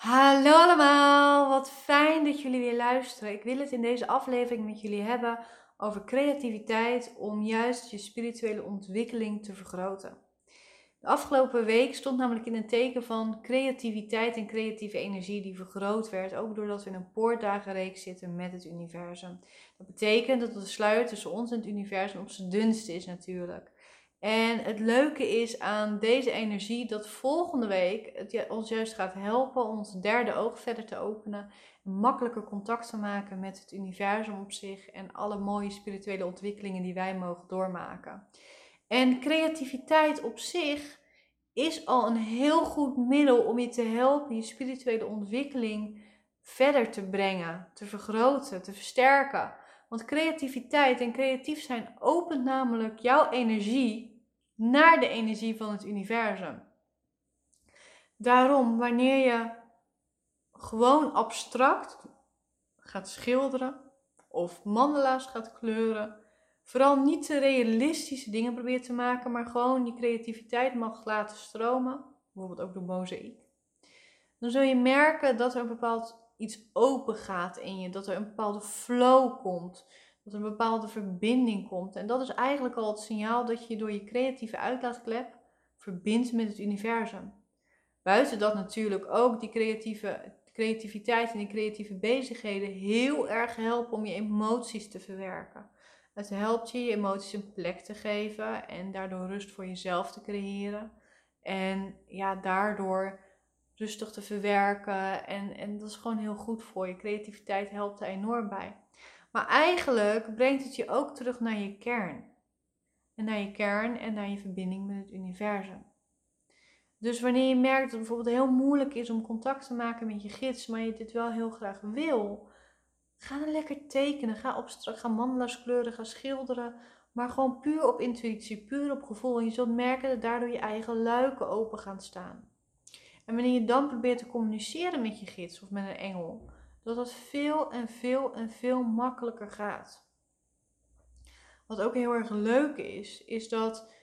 Hallo allemaal, wat fijn dat jullie weer luisteren. Ik wil het in deze aflevering met jullie hebben over creativiteit om juist je spirituele ontwikkeling te vergroten. De afgelopen week stond namelijk in een teken van creativiteit en creatieve energie die vergroot werd, ook doordat we in een poortdagenreeks zitten met het universum. Dat betekent dat de sluier tussen ons en het universum op zijn dunste is natuurlijk. En het leuke is aan deze energie dat volgende week het ons juist gaat helpen om ons derde oog verder te openen. En makkelijker contact te maken met het universum op zich en alle mooie spirituele ontwikkelingen die wij mogen doormaken. En creativiteit op zich is al een heel goed middel om je te helpen je spirituele ontwikkeling verder te brengen, te vergroten, te versterken. Want creativiteit en creatief zijn opent namelijk jouw energie naar de energie van het universum. Daarom, wanneer je gewoon abstract gaat schilderen of mandala's gaat kleuren, vooral niet te realistische dingen probeert te maken, maar gewoon die creativiteit mag laten stromen, bijvoorbeeld ook door mozaïek, dan zul je merken dat er een bepaald iets open gaat in je, dat er een bepaalde flow komt, een bepaalde verbinding komt. En dat is eigenlijk al het signaal dat je door je creatieve uitlaatklep verbindt met het universum. Buiten dat natuurlijk ook die creatieve, creativiteit en die creatieve bezigheden heel erg helpen om je emoties te verwerken. Het helpt je je emoties een plek te geven en daardoor rust voor jezelf te creëren. En ja, daardoor rustig te verwerken. En, en dat is gewoon heel goed voor je. Creativiteit helpt er enorm bij. Maar eigenlijk brengt het je ook terug naar je kern. En naar je kern en naar je verbinding met het universum. Dus wanneer je merkt dat het bijvoorbeeld heel moeilijk is om contact te maken met je gids, maar je dit wel heel graag wil, ga dan lekker tekenen. Ga, op, ga mandala's kleuren, ga schilderen. Maar gewoon puur op intuïtie, puur op gevoel. En je zult merken dat daardoor je eigen luiken open gaan staan. En wanneer je dan probeert te communiceren met je gids of met een engel, dat het veel en veel en veel makkelijker gaat. Wat ook heel erg leuk is, is dat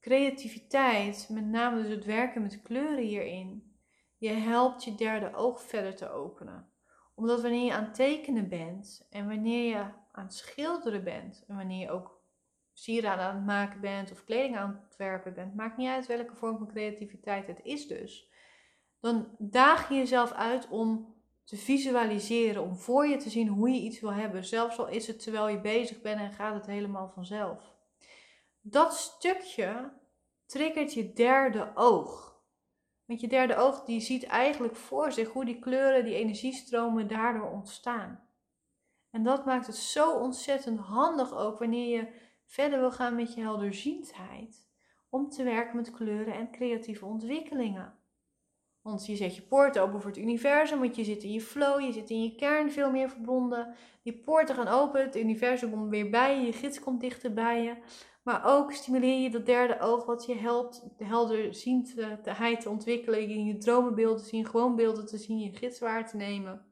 creativiteit, met name dus het werken met kleuren hierin, je helpt je derde oog verder te openen. Omdat wanneer je aan tekenen bent en wanneer je aan het schilderen bent en wanneer je ook sieraden aan het maken bent of kleding aan het werpen bent, maakt niet uit welke vorm van creativiteit het is dus, dan daag je jezelf uit om te visualiseren, om voor je te zien hoe je iets wil hebben. Zelfs al is het terwijl je bezig bent en gaat het helemaal vanzelf. Dat stukje triggert je derde oog. Want je derde oog die ziet eigenlijk voor zich hoe die kleuren, die energiestromen daardoor ontstaan. En dat maakt het zo ontzettend handig ook wanneer je verder wil gaan met je helderziendheid. Om te werken met kleuren en creatieve ontwikkelingen. Want je zet je poort open voor het universum, want je zit in je flow, je zit in je kern veel meer verbonden. Die poorten gaan open, het universum komt weer bij je, je gids komt dichter bij je. Maar ook stimuleer je dat derde oog wat je helpt de helderziendheid te ontwikkelen, je, je dromenbeelden te zien, gewoon beelden te zien, je gids waar te nemen.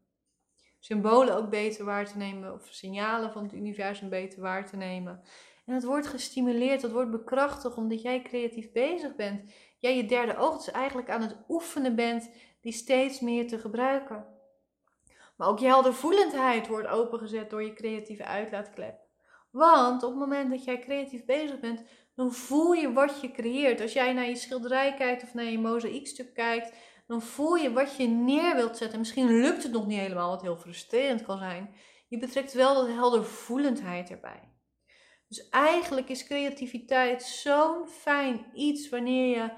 Symbolen ook beter waar te nemen of signalen van het universum beter waar te nemen. En dat wordt gestimuleerd, dat wordt bekrachtigd omdat jij creatief bezig bent jij je derde oog dus eigenlijk aan het oefenen bent die steeds meer te gebruiken. Maar ook je heldervoelendheid wordt opengezet door je creatieve uitlaatklep. Want op het moment dat jij creatief bezig bent, dan voel je wat je creëert. Als jij naar je schilderij kijkt of naar je mozaïekstuk kijkt, dan voel je wat je neer wilt zetten. Misschien lukt het nog niet helemaal, wat heel frustrerend kan zijn. Je betrekt wel dat heldervoelendheid erbij. Dus eigenlijk is creativiteit zo'n fijn iets wanneer je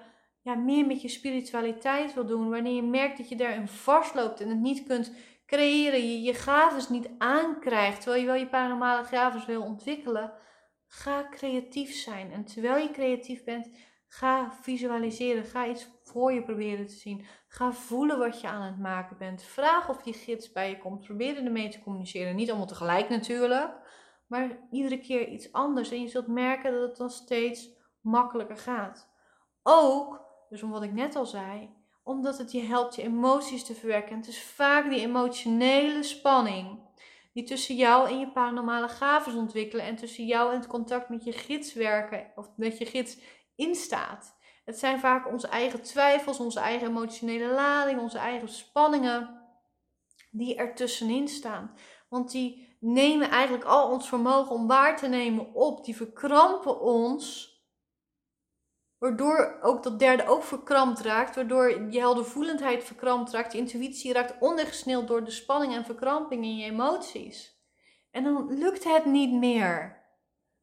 ja, meer met je spiritualiteit wil doen, wanneer je merkt dat je daarin vastloopt en het niet kunt creëren, je je gaves niet aankrijgt, terwijl je wel je paranormale gaves wil ontwikkelen, ga creatief zijn. En terwijl je creatief bent, ga visualiseren, ga iets voor je proberen te zien. Ga voelen wat je aan het maken bent. Vraag of die gids bij je komt. Probeer ermee te communiceren. Niet allemaal tegelijk natuurlijk, maar iedere keer iets anders. En je zult merken dat het dan steeds makkelijker gaat. Ook dus om wat ik net al zei, omdat het je helpt je emoties te verwerken. En het is vaak die emotionele spanning die tussen jou en je paranormale gaven ontwikkelen en tussen jou en het contact met je gids werken of met je gids instaat. Het zijn vaak onze eigen twijfels, onze eigen emotionele lading, onze eigen spanningen die er tussenin staan. Want die nemen eigenlijk al ons vermogen om waar te nemen op. Die verkrampen ons. Waardoor ook dat derde ook verkrampt raakt. Waardoor je heldervoelendheid verkrampt raakt. Je intuïtie raakt ondergesneeld door de spanning en verkramping in je emoties. En dan lukt het niet meer.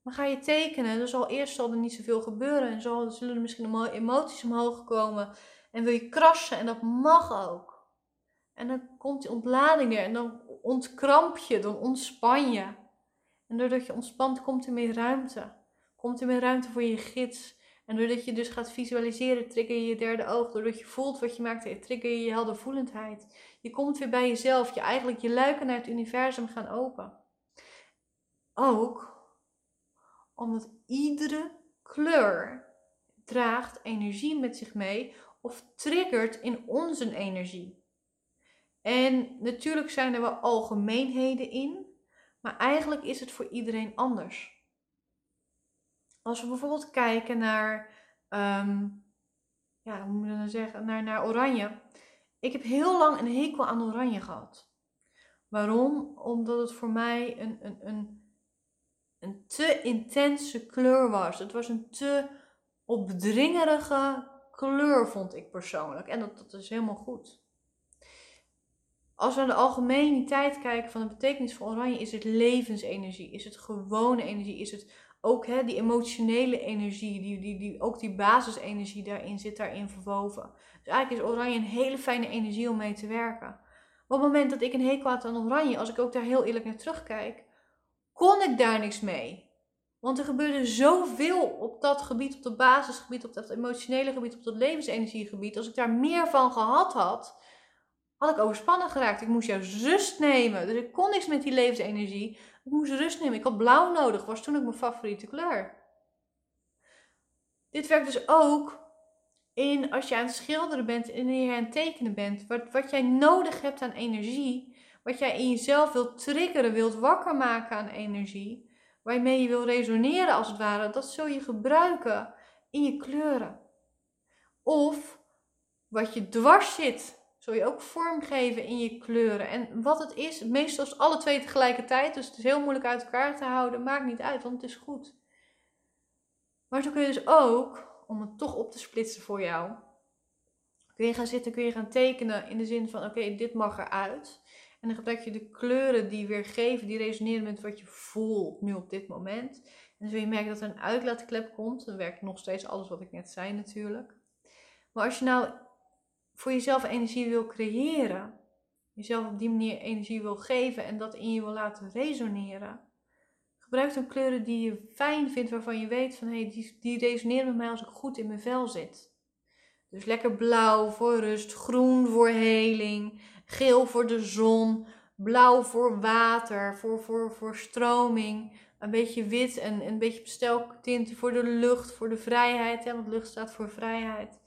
Dan ga je tekenen. Dus al eerst zal er niet zoveel gebeuren. En zo zullen er misschien emoties omhoog komen. En wil je krassen. En dat mag ook. En dan komt die ontlading er. En dan ontkramp je. Dan ontspan je. En doordat je ontspant, komt er meer ruimte. Komt er meer ruimte voor je gids. En doordat je dus gaat visualiseren, trigger je je derde oog. Doordat je voelt wat je maakt, trigger je je heldervoelendheid. Je komt weer bij jezelf. Je eigenlijk je luiken naar het universum gaan open. Ook omdat iedere kleur draagt energie met zich mee of triggert in onze energie. En natuurlijk zijn er wel algemeenheden in, maar eigenlijk is het voor iedereen anders. Als we bijvoorbeeld kijken naar, ehm, ja, hoe moet je dan zeggen, naar, naar oranje. Ik heb heel lang een hekel aan oranje gehad. Waarom? Omdat het voor mij een, een, een, een te intense kleur was. Het was een te opdringerige kleur, vond ik persoonlijk. En dat, dat is helemaal goed. Als we naar de algemeniteit kijken van de betekenis van oranje, is het levensenergie, is het gewone energie, is het ook hè, die emotionele energie, die, die, die, ook die basisenergie daarin zit daarin verwoven. Dus eigenlijk is oranje een hele fijne energie om mee te werken. Op het moment dat ik een hekel had aan oranje, als ik ook daar heel eerlijk naar terugkijk, kon ik daar niks mee. Want er gebeurde zoveel op dat gebied, op dat basisgebied, op dat emotionele gebied, op dat levensenergiegebied. Als ik daar meer van gehad had, had ik overspannen geraakt. Ik moest juist rust nemen. Dus ik kon niks met die levensenergie. Ik moest rust nemen. Ik had blauw nodig. Was toen ook mijn favoriete kleur. Dit werkt dus ook in als je aan het schilderen bent en je aan het tekenen bent. Wat, wat jij nodig hebt aan energie. Wat jij in jezelf wilt triggeren, wilt wakker maken aan energie. Waarmee je wil resoneren als het ware. Dat zul je gebruiken in je kleuren. Of wat je dwars zit zul je ook vormgeven in je kleuren. En wat het is, meestal is alle twee tegelijkertijd. Dus het is heel moeilijk uit elkaar te houden. Maakt niet uit, want het is goed. Maar zo kun je dus ook, om het toch op te splitsen voor jou, kun je gaan zitten, kun je gaan tekenen in de zin van: oké, dit mag eruit. En dan gebruik je de kleuren die weer geven, die resoneren met wat je voelt nu op dit moment. En zul je merken dat er een uitlaatklep komt. Dan werkt nog steeds alles wat ik net zei natuurlijk. Maar als je nou voor jezelf energie wil creëren, jezelf op die manier energie wil geven en dat in je wil laten resoneren, gebruik dan kleuren die je fijn vindt, waarvan je weet van hé, hey, die, die resoneren met mij als ik goed in mijn vel zit. Dus lekker blauw voor rust, groen voor heling, geel voor de zon, blauw voor water, voor, voor, voor stroming, een beetje wit en een beetje pasteltint voor de lucht, voor de vrijheid, hè, want lucht staat voor vrijheid.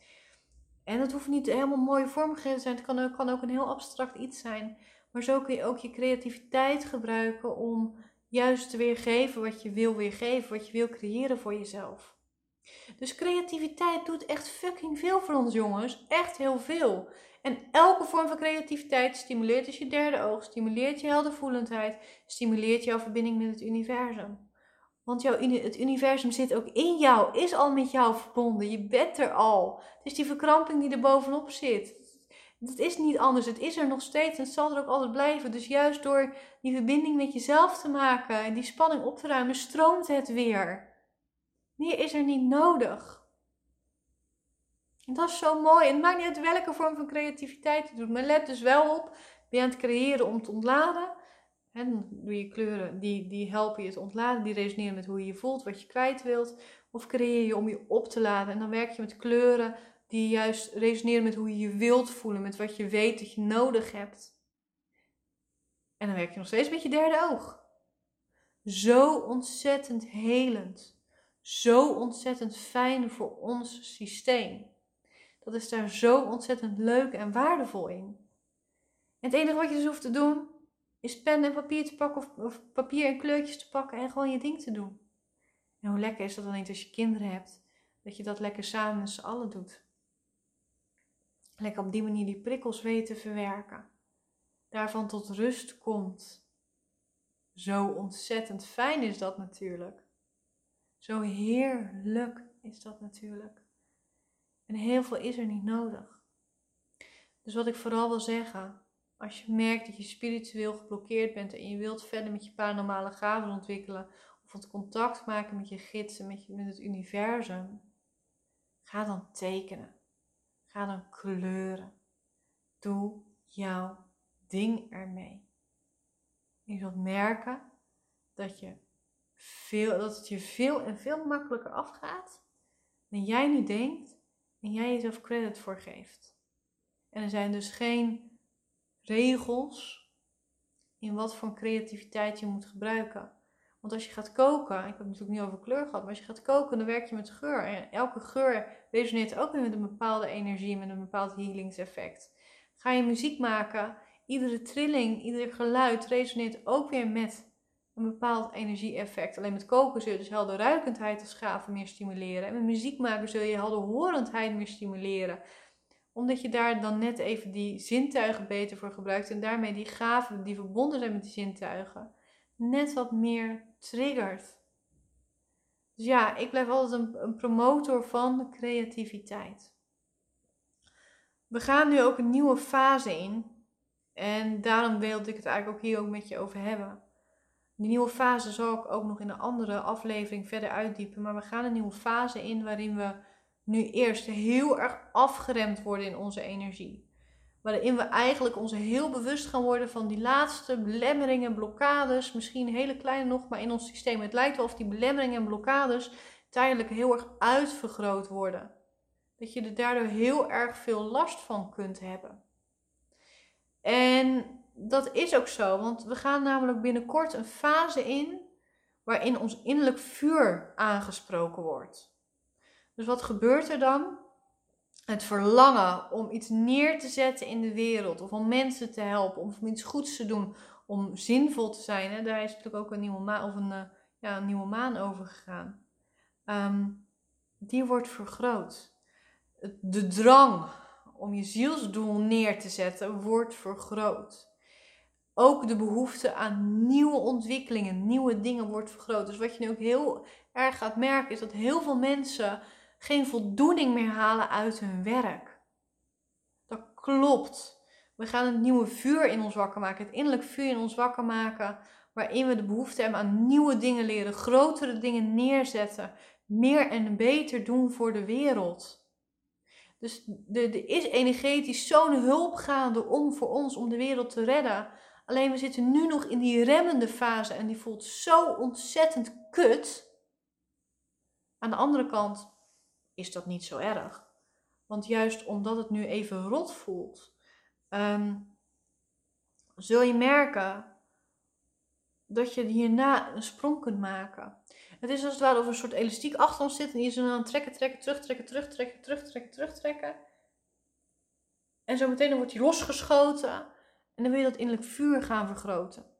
En het hoeft niet helemaal mooie vormgegeven te zijn. Het kan ook, kan ook een heel abstract iets zijn. Maar zo kun je ook je creativiteit gebruiken om juist te weergeven wat je wil weergeven, wat je wil creëren voor jezelf. Dus creativiteit doet echt fucking veel voor ons jongens. Echt heel veel. En elke vorm van creativiteit stimuleert dus je derde oog, stimuleert je heldervoelendheid, stimuleert jouw verbinding met het universum. Want jouw, het universum zit ook in jou, is al met jou verbonden. Je bent er al. Het is die verkramping die er bovenop zit. Dat is niet anders. Het is er nog steeds en het zal er ook altijd blijven. Dus juist door die verbinding met jezelf te maken en die spanning op te ruimen, stroomt het weer. Meer is er niet nodig. En dat is zo mooi. En het maakt niet uit welke vorm van creativiteit je doet. Maar let dus wel op. Ben je aan het creëren om te ontladen? En doe je kleuren, die, die helpen je te ontladen, die resoneren met hoe je je voelt, wat je kwijt wilt. Of creëer je om je op te laden. En dan werk je met kleuren die juist resoneren met hoe je je wilt voelen, met wat je weet dat je nodig hebt. En dan werk je nog steeds met je derde oog. Zo ontzettend helend. Zo ontzettend fijn voor ons systeem. Dat is daar zo ontzettend leuk en waardevol in. En het enige wat je dus hoeft te doen, is pen en papier te pakken of, papier en kleurtjes te pakken en gewoon je ding te doen. En hoe lekker is dat dan niet als je kinderen hebt, dat je dat lekker samen met z'n allen doet. Lekker op die manier die prikkels weten verwerken. Daarvan tot rust komt. Zo ontzettend fijn is dat natuurlijk. Zo heerlijk is dat natuurlijk. En heel veel is er niet nodig. Dus wat ik vooral wil zeggen, als je merkt dat je spiritueel geblokkeerd bent en je wilt verder met je paranormale gaven ontwikkelen, of het contact maken met je gidsen, met, je, met het universum, ga dan tekenen. Ga dan kleuren. Doe jouw ding ermee. Je zult merken dat, je veel, dat het je veel en veel makkelijker afgaat dan jij nu denkt en jij jezelf credit voor geeft. En er zijn dus geen regels in wat voor creativiteit je moet gebruiken. Want als je gaat koken, ik heb het natuurlijk niet over kleur gehad, maar als je gaat koken, dan werk je met geur. En elke geur resoneert ook weer met een bepaalde energie, met een bepaald healingseffect. Ga je muziek maken, iedere trilling, ieder geluid resoneert ook weer met een bepaald energie-effect. Alleen met koken zul je dus helderruikendheid als gave meer stimuleren. En met muziek maken zul je helderhorendheid meer stimuleren. Omdat je daar dan net even die zintuigen beter voor gebruikt. En daarmee die gaven die verbonden zijn met die zintuigen. Net wat meer triggert. Dus ja, ik blijf altijd een, een promotor van creativiteit. We gaan nu ook een nieuwe fase in. En daarom wilde ik het eigenlijk ook hier ook met je over hebben. Die nieuwe fase zal ik ook nog in een andere aflevering verder uitdiepen. Maar we gaan een nieuwe fase in waarin we nu eerst heel erg afgeremd worden in onze energie. Waarin we eigenlijk ons heel bewust gaan worden van die laatste belemmeringen, blokkades. Misschien hele kleine nog, maar in ons systeem. Het lijkt wel of die belemmeringen en blokkades tijdelijk heel erg uitvergroot worden. Dat je er daardoor heel erg veel last van kunt hebben. En dat is ook zo, want we gaan namelijk binnenkort een fase in waarin ons innerlijk vuur aangesproken wordt. Dus wat gebeurt er dan? Het verlangen om iets neer te zetten in de wereld, of om mensen te helpen, om iets goeds te doen, om zinvol te zijn. Hè? Daar is natuurlijk ook een nieuwe maan, of een, uh, ja, een nieuwe maan over gegaan. Ehm, die wordt vergroot. De drang om je zielsdoel neer te zetten wordt vergroot ook de behoefte aan nieuwe ontwikkelingen, nieuwe dingen wordt vergroot. Dus wat je nu ook heel erg gaat merken, is dat heel veel mensen geen voldoening meer halen uit hun werk. Dat klopt. We gaan het nieuwe vuur in ons wakker maken, het innerlijk vuur in ons wakker maken, waarin we de behoefte hebben aan nieuwe dingen leren, grotere dingen neerzetten, meer en beter doen voor de wereld. Dus er is energetisch zo'n hulp gaande om voor ons, om de wereld te redden. Alleen we zitten nu nog in die remmende fase en die voelt zo ontzettend kut. Aan de andere kant is dat niet zo erg. Want juist omdat het nu even rot voelt, ehm, zul je merken dat je hierna een sprong kunt maken. Het is als het ware of een soort elastiek achter ons zit en je zo aan trekken, trekken, terugtrekken, terugtrekken, terugtrekken, terugtrekken. En zo meteen wordt hij losgeschoten. En dan wil je dat innerlijk vuur gaan vergroten.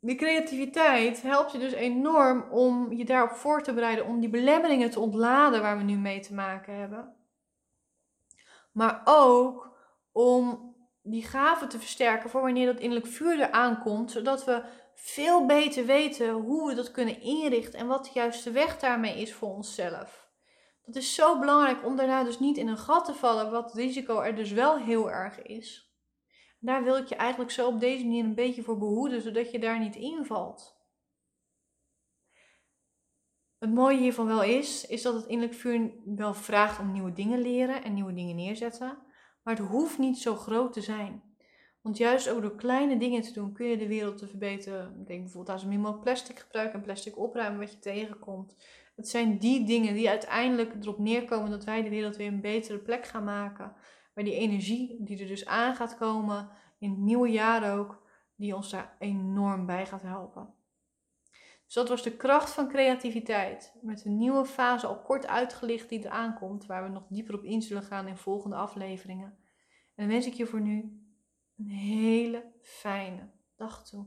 Die creativiteit helpt je dus enorm om je daarop voor te bereiden, om die belemmeringen te ontladen waar we nu mee te maken hebben. Maar ook om die gaven te versterken voor wanneer dat innerlijk vuur er aankomt, zodat we veel beter weten hoe we dat kunnen inrichten en wat de juiste weg daarmee is voor onszelf. Dat is zo belangrijk om daarna dus niet in een gat te vallen, wat het risico er dus wel heel erg is. Daar wil ik je eigenlijk zo op deze manier een beetje voor behoeden, zodat je daar niet invalt. Het mooie hiervan wel is, is dat het innerlijk vuur wel vraagt om nieuwe dingen leren en nieuwe dingen neerzetten. Maar het hoeft niet zo groot te zijn. Want juist ook door kleine dingen te doen kun je de wereld te verbeteren. Denk bijvoorbeeld aan zo min plastic gebruiken en plastic opruimen wat je tegenkomt. Het zijn die dingen die uiteindelijk erop neerkomen dat wij de wereld weer een betere plek gaan maken. Maar die energie die er dus aan gaat komen in het nieuwe jaar ook, die ons daar enorm bij gaat helpen. Dus dat was de kracht van creativiteit. Met een nieuwe fase al kort uitgelicht die er aankomt, waar we nog dieper op in zullen gaan in volgende afleveringen. En dan wens ik je voor nu een hele fijne dag toe.